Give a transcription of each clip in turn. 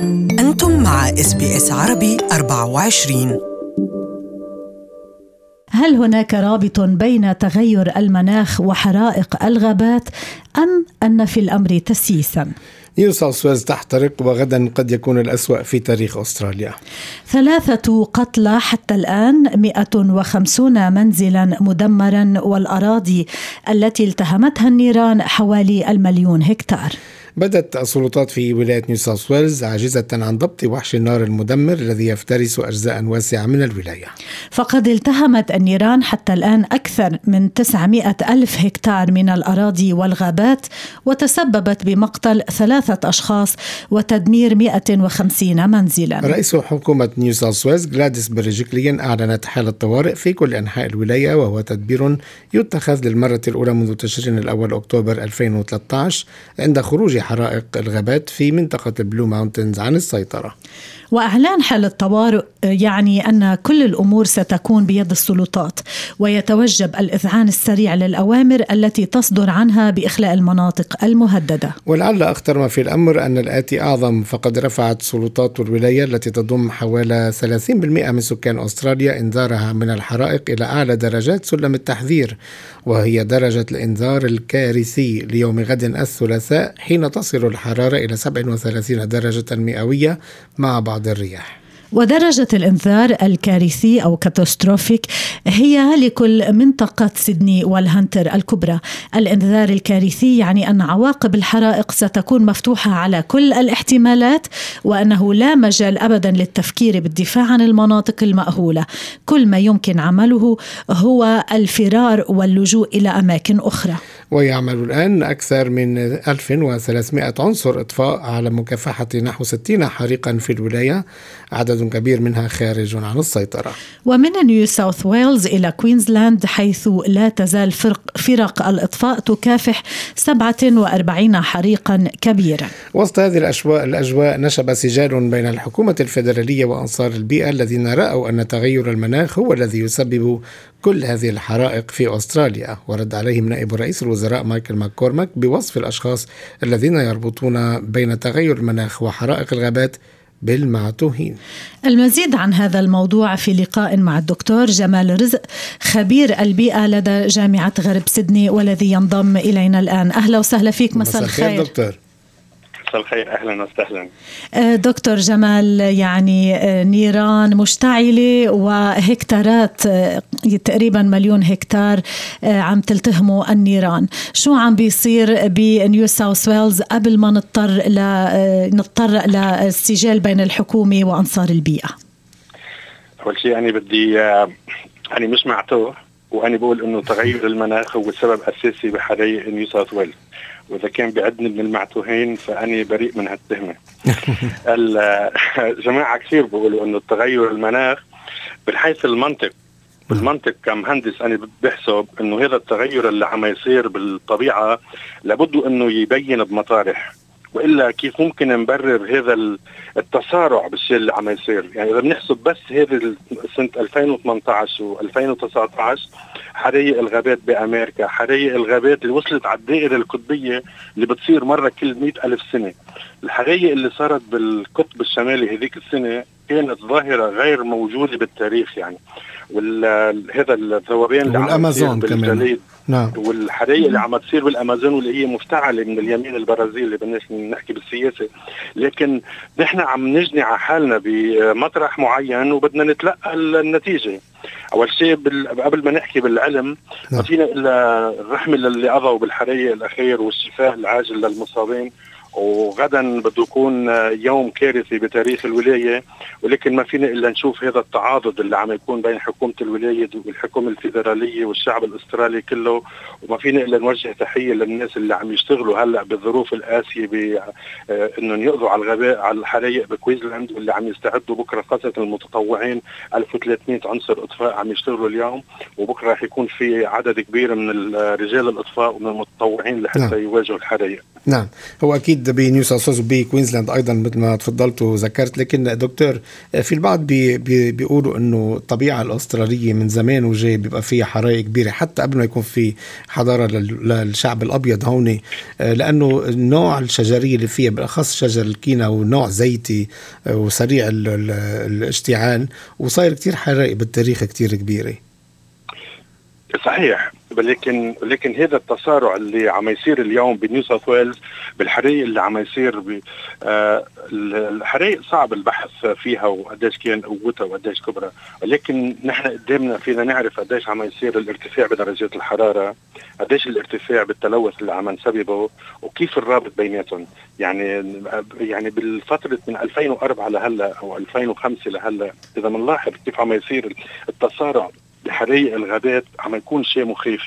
أنتم مع إس بي إس عربي 24 هل هناك رابط بين تغير المناخ وحرائق الغابات أم أن في الأمر تسييسا؟ نيو ساوث ويلز تحترق وغدا قد يكون الأسوأ في تاريخ أستراليا. ثلاثة قتلى حتى الآن 150 منزلا مدمرا والأراضي التي التهمتها النيران حوالي المليون هكتار. بدت السلطات في ولاية نيو ساوث ويلز عاجزة عن ضبط وحش النار المدمر الذي يفترس أجزاء واسعة من الولاية. فقد التهمت النيران حتى الآن أكثر من 900 ألف هكتار من الأراضي والغابات وتسببت بمقتل ثلاثة أشخاص وتدمير 150 منزلا. رئيس حكومة نيو ساوث ويلز جلاديس بريجيكليان أعلنت حالة طوارئ في كل أنحاء الولاية وهو تدبير يتخذ للمرة الأولى منذ تشرين الأول أكتوبر 2013 عند خروج حرائق الغابات في منطقة البلو ماونتنز عن السيطرة. وإعلان حالة طوارئ يعني أن كل الأمور ستكون بيد السلطات ويتوجب الإذعان السريع للأوامر التي تصدر عنها بإخلاء المناطق المهددة. ولعل أخطر ما في الأمر أن الآتي أعظم فقد رفعت سلطات الولاية التي تضم حوالي 30% من سكان أستراليا إنذارها من الحرائق إلى أعلى درجات سلم التحذير وهي درجة الإنذار الكارثي ليوم غد الثلاثاء حين تصل الحرارة إلى 37 درجة مئوية مع بعض الرياح. ودرجة الإنذار الكارثي أو catastrophic هي لكل منطقة سيدني والهنتر الكبرى. الإنذار الكارثي يعني أن عواقب الحرائق ستكون مفتوحة على كل الاحتمالات وأنه لا مجال أبدا للتفكير بالدفاع عن المناطق المأهولة. كل ما يمكن عمله هو الفرار واللجوء إلى أماكن أخرى. ويعمل الآن أكثر من 1300 عنصر إطفاء على مكافحة نحو 60 حريقا في الولاية عدد كبير منها خارج عن السيطرة. ومن نيو ساوث ويلز إلى كوينزلاند حيث لا تزال فرق, فرق الإطفاء تكافح 47 حريقا كبيرا. وسط هذه الأجواء, الأجواء نشب سجال بين الحكومة الفيدرالية وأنصار البيئة الذين رأوا أن تغير المناخ هو الذي يسبب كل هذه الحرائق في أستراليا. ورد عليهم نائب رئيس الوزراء مايكل ماكورماك بوصف الأشخاص الذين يربطون بين تغير المناخ وحرائق الغابات بالمعتوهين. المزيد عن هذا الموضوع في لقاء مع الدكتور جمال رزق خبير البيئة لدى جامعة غرب سيدني والذي ينضم إلينا الآن. أهلا وسهلا فيك. مساء الخير. دكتور. مساء الخير أهلا وسهلا. دكتور جمال يعني نيران مشتعلة وهكتارات تقريبا مليون هكتار عم تلتهمها النيران. شو عم بيصير بنيو ساوث ويلز قبل ما نضطر ل نضطر للسجال بين الحكومة وأنصار البيئة؟ أول شيء أنا بدي يعني مش معتوه وأنا بقول إنه تغير المناخ هو سبب اساسي بحرائق نيو ساوث ويلز وإذا كان بيعدني من المعتوهين فأنا بريء من هالتهمة. الجماعه كثير بيقولوا إنه تغير المناخ من حيث المنطق بالمنطق كمهندس أنا بحسب إنه هذا التغير اللي عم يصير بالطبيعة لابد إنه يبين بمطارح وإلا كيف ممكن نبرر هذا التسارع بالشيء اللي عم يصير؟ يعني إذا بنحسب بس هذه سنة 2018 و2019 حرايق الغابات بأمريكا حرايق الغابات اللي وصلت على الدائرة القطبية اللي بتصير مرة كل مئة ألف سنة. الحرايق اللي صارت بالقطب الشمالي هذيك السنة كانت ظاهرة غير موجودة بالتاريخ يعني. وهذا الذوبان اللي والأمازون كمان. نعم. والحرايق اللي عم تصير بالأمازون واللي هي مفتعلة من اليمين البرازيلي بدناش نحكي بالسياسة. لكن نحن عم نجني على حالنا بمطرح معين وبدنا نتلقى النتيجة. أول شيء قبل ما نحكي بالعلم ما فينا إلا الرحمة للي قضوا بالحرايق الأخير والشفاء العاجل للمصابين. وغدا بده يكون يوم كارثي بتاريخ الولاية ولكن ما فينا إلا نشوف هذا التعاضد اللي عم يكون بين حكومة الولاية والحكومة الفيدرالية والشعب الأسترالي كله وما فينا إلا نوجه تحية للناس اللي عم يشتغلوا هلأ بالظروف القاسية إنهم يقضوا على الغباء على الحرايق بكويزلاند واللي عم يستعدوا بكرة خاصة المتطوعين 1300 عنصر إطفاء عم يشتغلوا اليوم وبكرة رح يكون في عدد كبير من رجال الأطفاء ومن المتطوعين لحتى يواجهوا الحرايق نعم. هو أكيد بنيو ساوث وبكوينزلاند أيضا مثل ما تفضلت وذكرت لكن دكتور في البعض بي بي بيقولوا إنه الطبيعة الأسترالية من زمان وجاي بيبقى فيها حرائق كبيرة حتى قبل ما يكون في حضارة للشعب الأبيض هون لأنه النوع الشجرية اللي فيها بالأخص شجر الكينا ونوع زيتي وسريع الاشتعال وصاير كتير حرائق بالتاريخ كتير كبيرة. صحيح. لكن لكن هذا التسارع اللي عم يصير اليوم بنيو ساوث ويلز بالحريق اللي عم يصير ب آه الحرائق صعب البحث فيها وقديش كان قوتها وقديش كبرى ولكن نحن قدامنا فينا نعرف قديش عم يصير الارتفاع بدرجات الحرارة قديش الارتفاع بالتلوث اللي عم نسببه وكيف الرابط بيناتهم. يعني يعني بالفترة من 2004 لهلا أو 2005 لهلا إذا بنلاحظ كيف عم يصير التسارع بحرائق الغابات عم يكون شيء مخيف.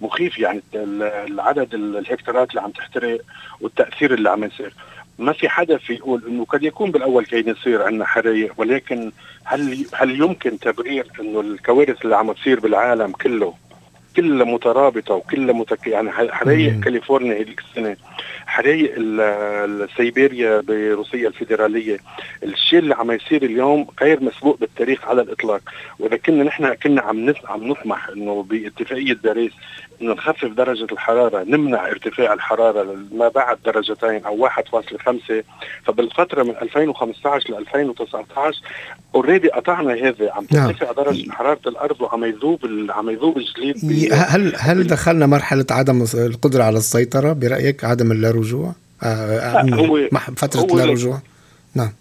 مخيف يعني العدد الهكتارات اللي عم تحترق والتأثير اللي عم يصير. ما في حدا في يقول إنه قد يكون بالأول كان يصير عندنا حرائق ولكن هل هل يمكن تبرير إنه الكوارث اللي عم تصير بالعالم كله كلها مترابطة وكلها متك... يعني حرايق كاليفورنيا هذيك السنة حرايق سيبيريا بروسيا الفيدرالية. الشيء اللي عم يصير اليوم غير مسبوق بالتاريخ على الإطلاق. وإذا كنا نحن كنا عم عم نطمح إنه باتفاقية باريس انه نخفف درجة الحرارة نمنع ارتفاع الحرارة ما بعد درجتين أو 1.5 فبالفترة من 2015 ل 2019 already قطعنا هذا عم نعم. ترتفع درجة حرارة الأرض وعم يذوب عم يذوب الجليد هل هل دخلنا مرحلة عدم القدرة على السيطرة برأيك؟ عدم اللا آه, آه هو فترة اللا رجوع؟ نعم.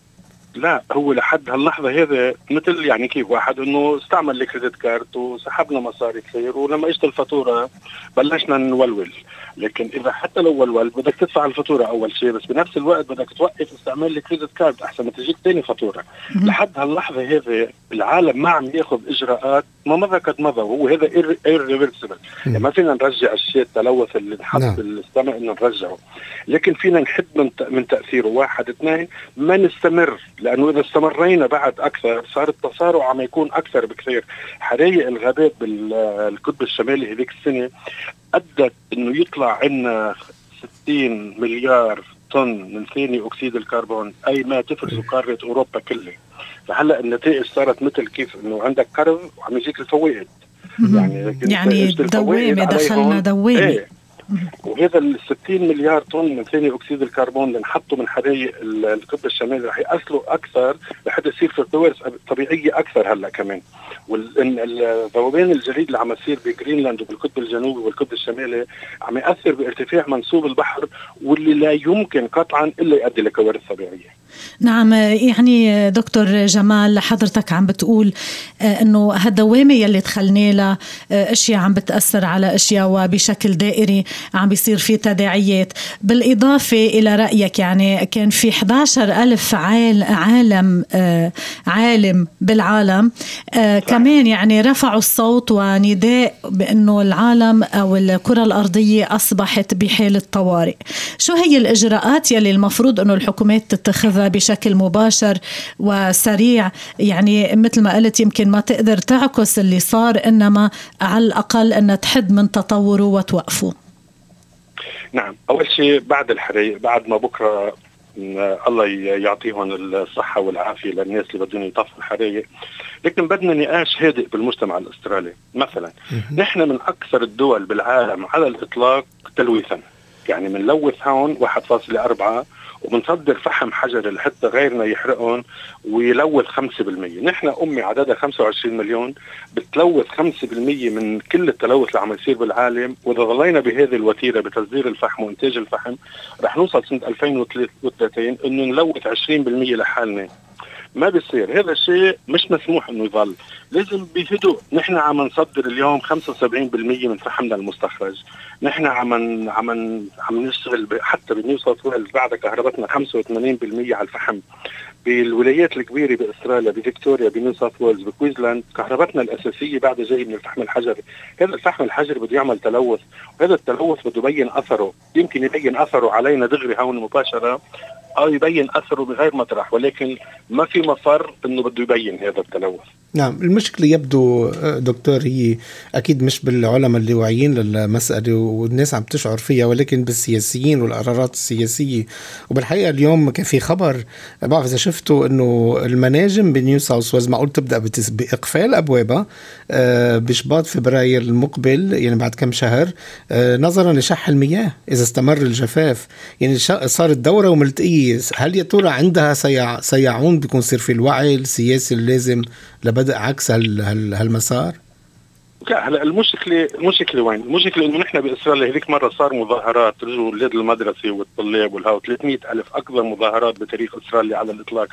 لا هو لحد هاللحظة هذا مثل يعني كيف واحد إنه استعمل الكريدت كارت وسحبنا مصاري كثير ولما إجت الفاتورة بلشنا نولول. لكن إذا حتى لو ولول بدك تدفع الفاتورة أول شيء بس بنفس الوقت بدك توقف استعمال الكريدت كارد أحسن ما تجيك ثاني فاتورة. لحد هاللحظة هذه العالم ما عم ياخذ إجراءات ما مضى قد مضى وهو هذا ايرريفرسبل يعني ما فينا نرجع الشيء التلوث اللي انحط نعم. بالسماء إنه نرجعه. لكن فينا نحد من من تأثيره. واحد اثنين ما نستمر. لأنه إذا استمرينا بعد أكثر صار التسارع عم يكون أكثر بكثير. حرايق الغابات بالقطب الشمالي هذيك السنة أدت إنه يطلع عندنا 60 مليار طن من ثاني أكسيد الكربون أي ما تفرزه قارة أوروبا كلها. فهلأ النتائج صارت مثل كيف إنه عندك قرض وعم يجيك الفوائد. يعني يعني دوامة دخلنا دوامة. إيه. وهذا ال 60 مليار طن من ثاني أكسيد الكربون اللي نحطه من حرايق القطب الشمالي رح يأثروا أكثر لحتى يصير في كوارث طبيعية أكثر هلأ كمان. والذوبان الجليد اللي عم يصير بجرينلاند وبالقطب الجنوبي والقطب الشمالي عم يأثر بارتفاع منسوب البحر واللي لا يمكن قطعا إلا يؤدي لكوارث طبيعية. نعم يعني دكتور جمال حضرتك عم بتقول آه، إنه هالدوامة يلي دخلنا لها آه، أشياء عم بتأثر على أشياء وبشكل دائري عم بيصير في تداعيات. بالإضافة إلى رأيك يعني كان في 11 ألف عالم آه، عالم بالعالم كمان يعني رفعوا الصوت ونداء بإنه العالم أو الكرة الأرضية أصبحت بحالة طوارئ. شو هي الإجراءات يلي المفروض إنه الحكومات تتخذها؟ بشكل مباشر وسريع. يعني مثل ما قلت يمكن ما تقدر تعكس اللي صار إنما على الأقل ان تحد من تطوره وتوقفه. نعم. أول شيء بعد الحريق بعد ما بكرة الله يعطيهم الصحة والعافية للناس اللي بدهم يطفوا الحرايق لكن بدنا نقاش هادئ بالمجتمع الأسترالي. مثلا نحن من أكثر الدول بالعالم على الإطلاق تلويثا. يعني بنلوث هون 1.4 وبنصدر فحم حجري لحتى غيرنا يحرقهم ويلوث 5% نحن أمي عددها 25 مليون بتلوث 5% من كل التلوث اللي عم يصير بالعالم. وإذا ظلينا بهذه الوتيرة بتصدير الفحم وإنتاج الفحم رح نوصل سنة 2030 إنه نلوث 20% لحالنا. ما بيصير. هذا الشيء مش مسموح إنه يظل. لازم بهدوء نحن عم نصدر اليوم 75% من فحمنا المستخرج. نحن عم عم عم نشتغل حتى ويلز بعد كهربتنا 85% على الفحم. بالولايات الكبيرة بأستراليا بفيكتوريا بنيو ساوث ويلز بكوينزلاند كهربتنا الأساسية بعد جاي من الفحم الحجري. هذا الفحم الحجري بده يعمل تلوث وهذا التلوث بده يبين أثره. يمكن يبين أثره علينا دغري هون مباشرة أو يبين أثره بغير مطرح ولكن ما في مفر إنه بده يبين هذا التلوث. نعم المشكلة يبدو آه، دكتور هي أكيد مش بالعلماء اللي واعيين للمسألة والناس عم تشعر فيها ولكن بالسياسيين والقرارات السياسية. وبالحقيقة اليوم كان في خبر بعرف إذا شفتوا إنه المناجم بنيو ساوث ويلز معقول تبدأ بإقفال أبوابها آه، بشباط فبراير المقبل يعني بعد كم شهر آه، نظرا لشح المياه إذا استمر الجفاف. يعني صارت دورة وملتقية. هل يا ترى عندها سيع سيعون؟ بيكون يصير في الوعي السياسي اللازم لبدء عكس هالمسار؟ لا هلا المشكلة المشكلة وين؟ المشكلة إنه نحن بإسرائيل هذيك مرة صار مظاهرات رجعوا أولاد المدرسة والطلاب والهاو 300 ألف أكبر مظاهرات بتاريخ إسرائيل على الإطلاق.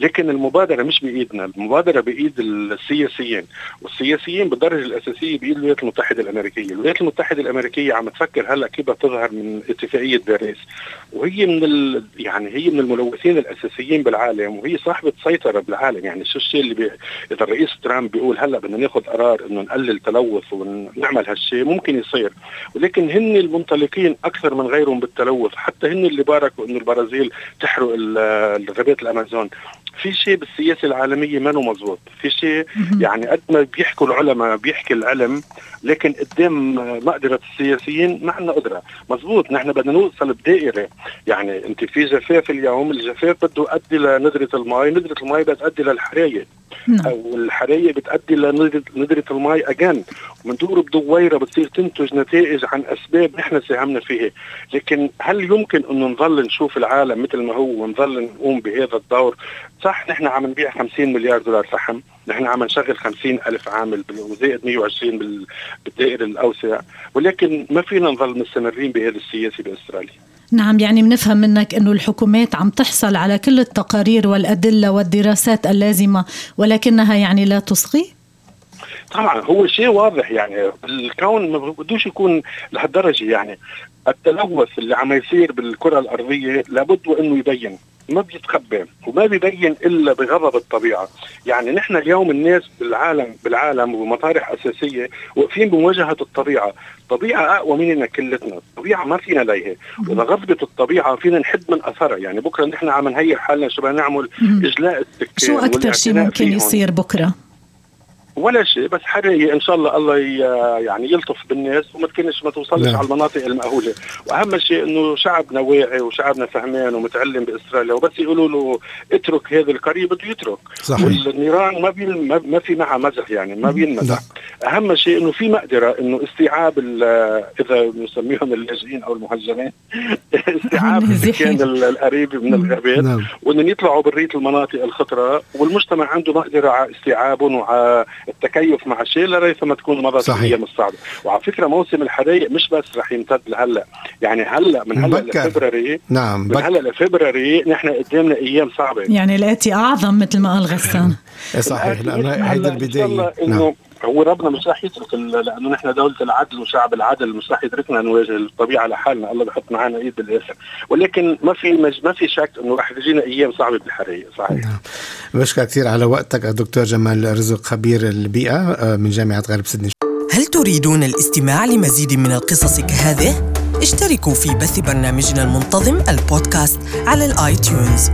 لكن المبادرة مش بإيدنا المبادرة بإيد السياسيين والسياسيين بالدرجة الأساسية بإيد الولايات المتحدة الأمريكية. الولايات المتحدة الأمريكية عم تفكر هلأ كيف تظهر من اتفاقية باريس. وهي من ال... يعني هي من الملوثين الأساسيين بالعالم وهي صاحبة سيطرة بالعالم. يعني شو الشيء اللي بي... إذا الرئيس ترامب بيقول هلأ بدنا ناخذ قرار إنه نقلل التلوث ونعمل هالشيء ممكن يصير. ولكن هن المنطلقين أكثر من غيرهم بالتلوث حتى هن اللي باركوا إنه البرازيل تحرق الغابات الأمازون. في شيء بالسياسة العالمية ما مزبوط. في شيء يعني قد ما بيحكوا العلماء بيحكي العلم لكن قدام مقدرة السياسيين ما عندنا قدرة. مزبوط نحن بدنا نوصل بدائرة. يعني انت في جفاف اليوم الجفاف بده يؤدي لندره الماء ندره الماء بتؤدي للحرايه نعم. والحرايه بتؤدي لندره الماء اجان ومندور بدويره بتصير تنتج نتائج عن أسباب نحن ساهمنا فيها. لكن هل يمكن انه نظل نشوف العالم مثل ما هو ونظل نقوم بهذا الدور؟ صح نحن عم نبيع 50 مليار دولار فحم. نحن عم نشغل 50 ألف عامل وزائد 120 بالدائرة الأوسع. ولكن ما فينا نظل مستمرين بهذا السياسة بأستراليا. نعم يعني بنفهم منك إنه الحكومات عم تحصل على كل التقارير والأدلة والدراسات اللازمة ولكنها يعني لا تصغي؟ طبعا هو شيء واضح يعني. الكون ما بدوش يكون لهالدرجة يعني. التلوث اللي عم يصير بالكرة الأرضية لابد وإنه يبين. ما بيتخبى وما بيبين إلا بغضب الطبيعة، يعني نحن اليوم الناس بالعالم بالعالم ومطارح أساسية واقفين بمواجهة الطبيعة، الطبيعة أقوى مننا كلتنا، الطبيعة ما فينا ليها، وإذا غضبت الطبيعة فينا نحد من أثرها، يعني بكرة نحن عم نهيئ حالنا شو بدنا نعمل؟ إجلاء السكان شو أكثر شيء ممكن يصير بكرة؟ ولا شيء بس حرية إن شاء الله الله يعني يلطف بالناس وما تكونش ما توصلش نعم. على المناطق المأهولة وأهم شيء إنه شعبنا واعي وشعبنا فهمان ومتعلم باستراليا وبس يقولوا له اترك هذا القرية بده يترك صحيح. والنيران ما بي ما في معها مزح يعني ما بينمزح أهم شيء إنه في مقدرة إنه استيعاب إذا نسميهم اللاجئين أو المهجرين استيعاب السكان القريب من الغابات نعم. وإنهم يطلعوا بريت المناطق الخطرة والمجتمع عنده مقدرة على استيعابهم وعلى التكيف مع الشيء لريثما تكون مضت الأيام الصعبه وعلى فكرة موسم الحرائق مش بس رح يمتد لهلأ. يعني هلأ من هلأ لفبراري نعم من هلأ لفبراري نحن قدامنا أيام صعبة. يعني الاتي أعظم مثل ما قال غسان. صحيح لأنه هيدي البداية. نعم. هو ربنا مش راح يترك لأنه نحن دولة العدل وشعب العدل مش راح يتركنا نواجه الطبيعة لحالنا. الله بحط معنا إيد بالآخر. ولكن ما في مج... ما في شك إنه راح تجينا أيام صعبة بالحرية صحيح. نعم. بشكرك كثير على وقتك الدكتور جمال رزق خبير البيئة آه، من جامعة غرب سيدني. هل تريدون الاستماع لمزيد من القصص كهذه اشتركوا في بث برنامجنا المنتظم البودكاست على ال iTunes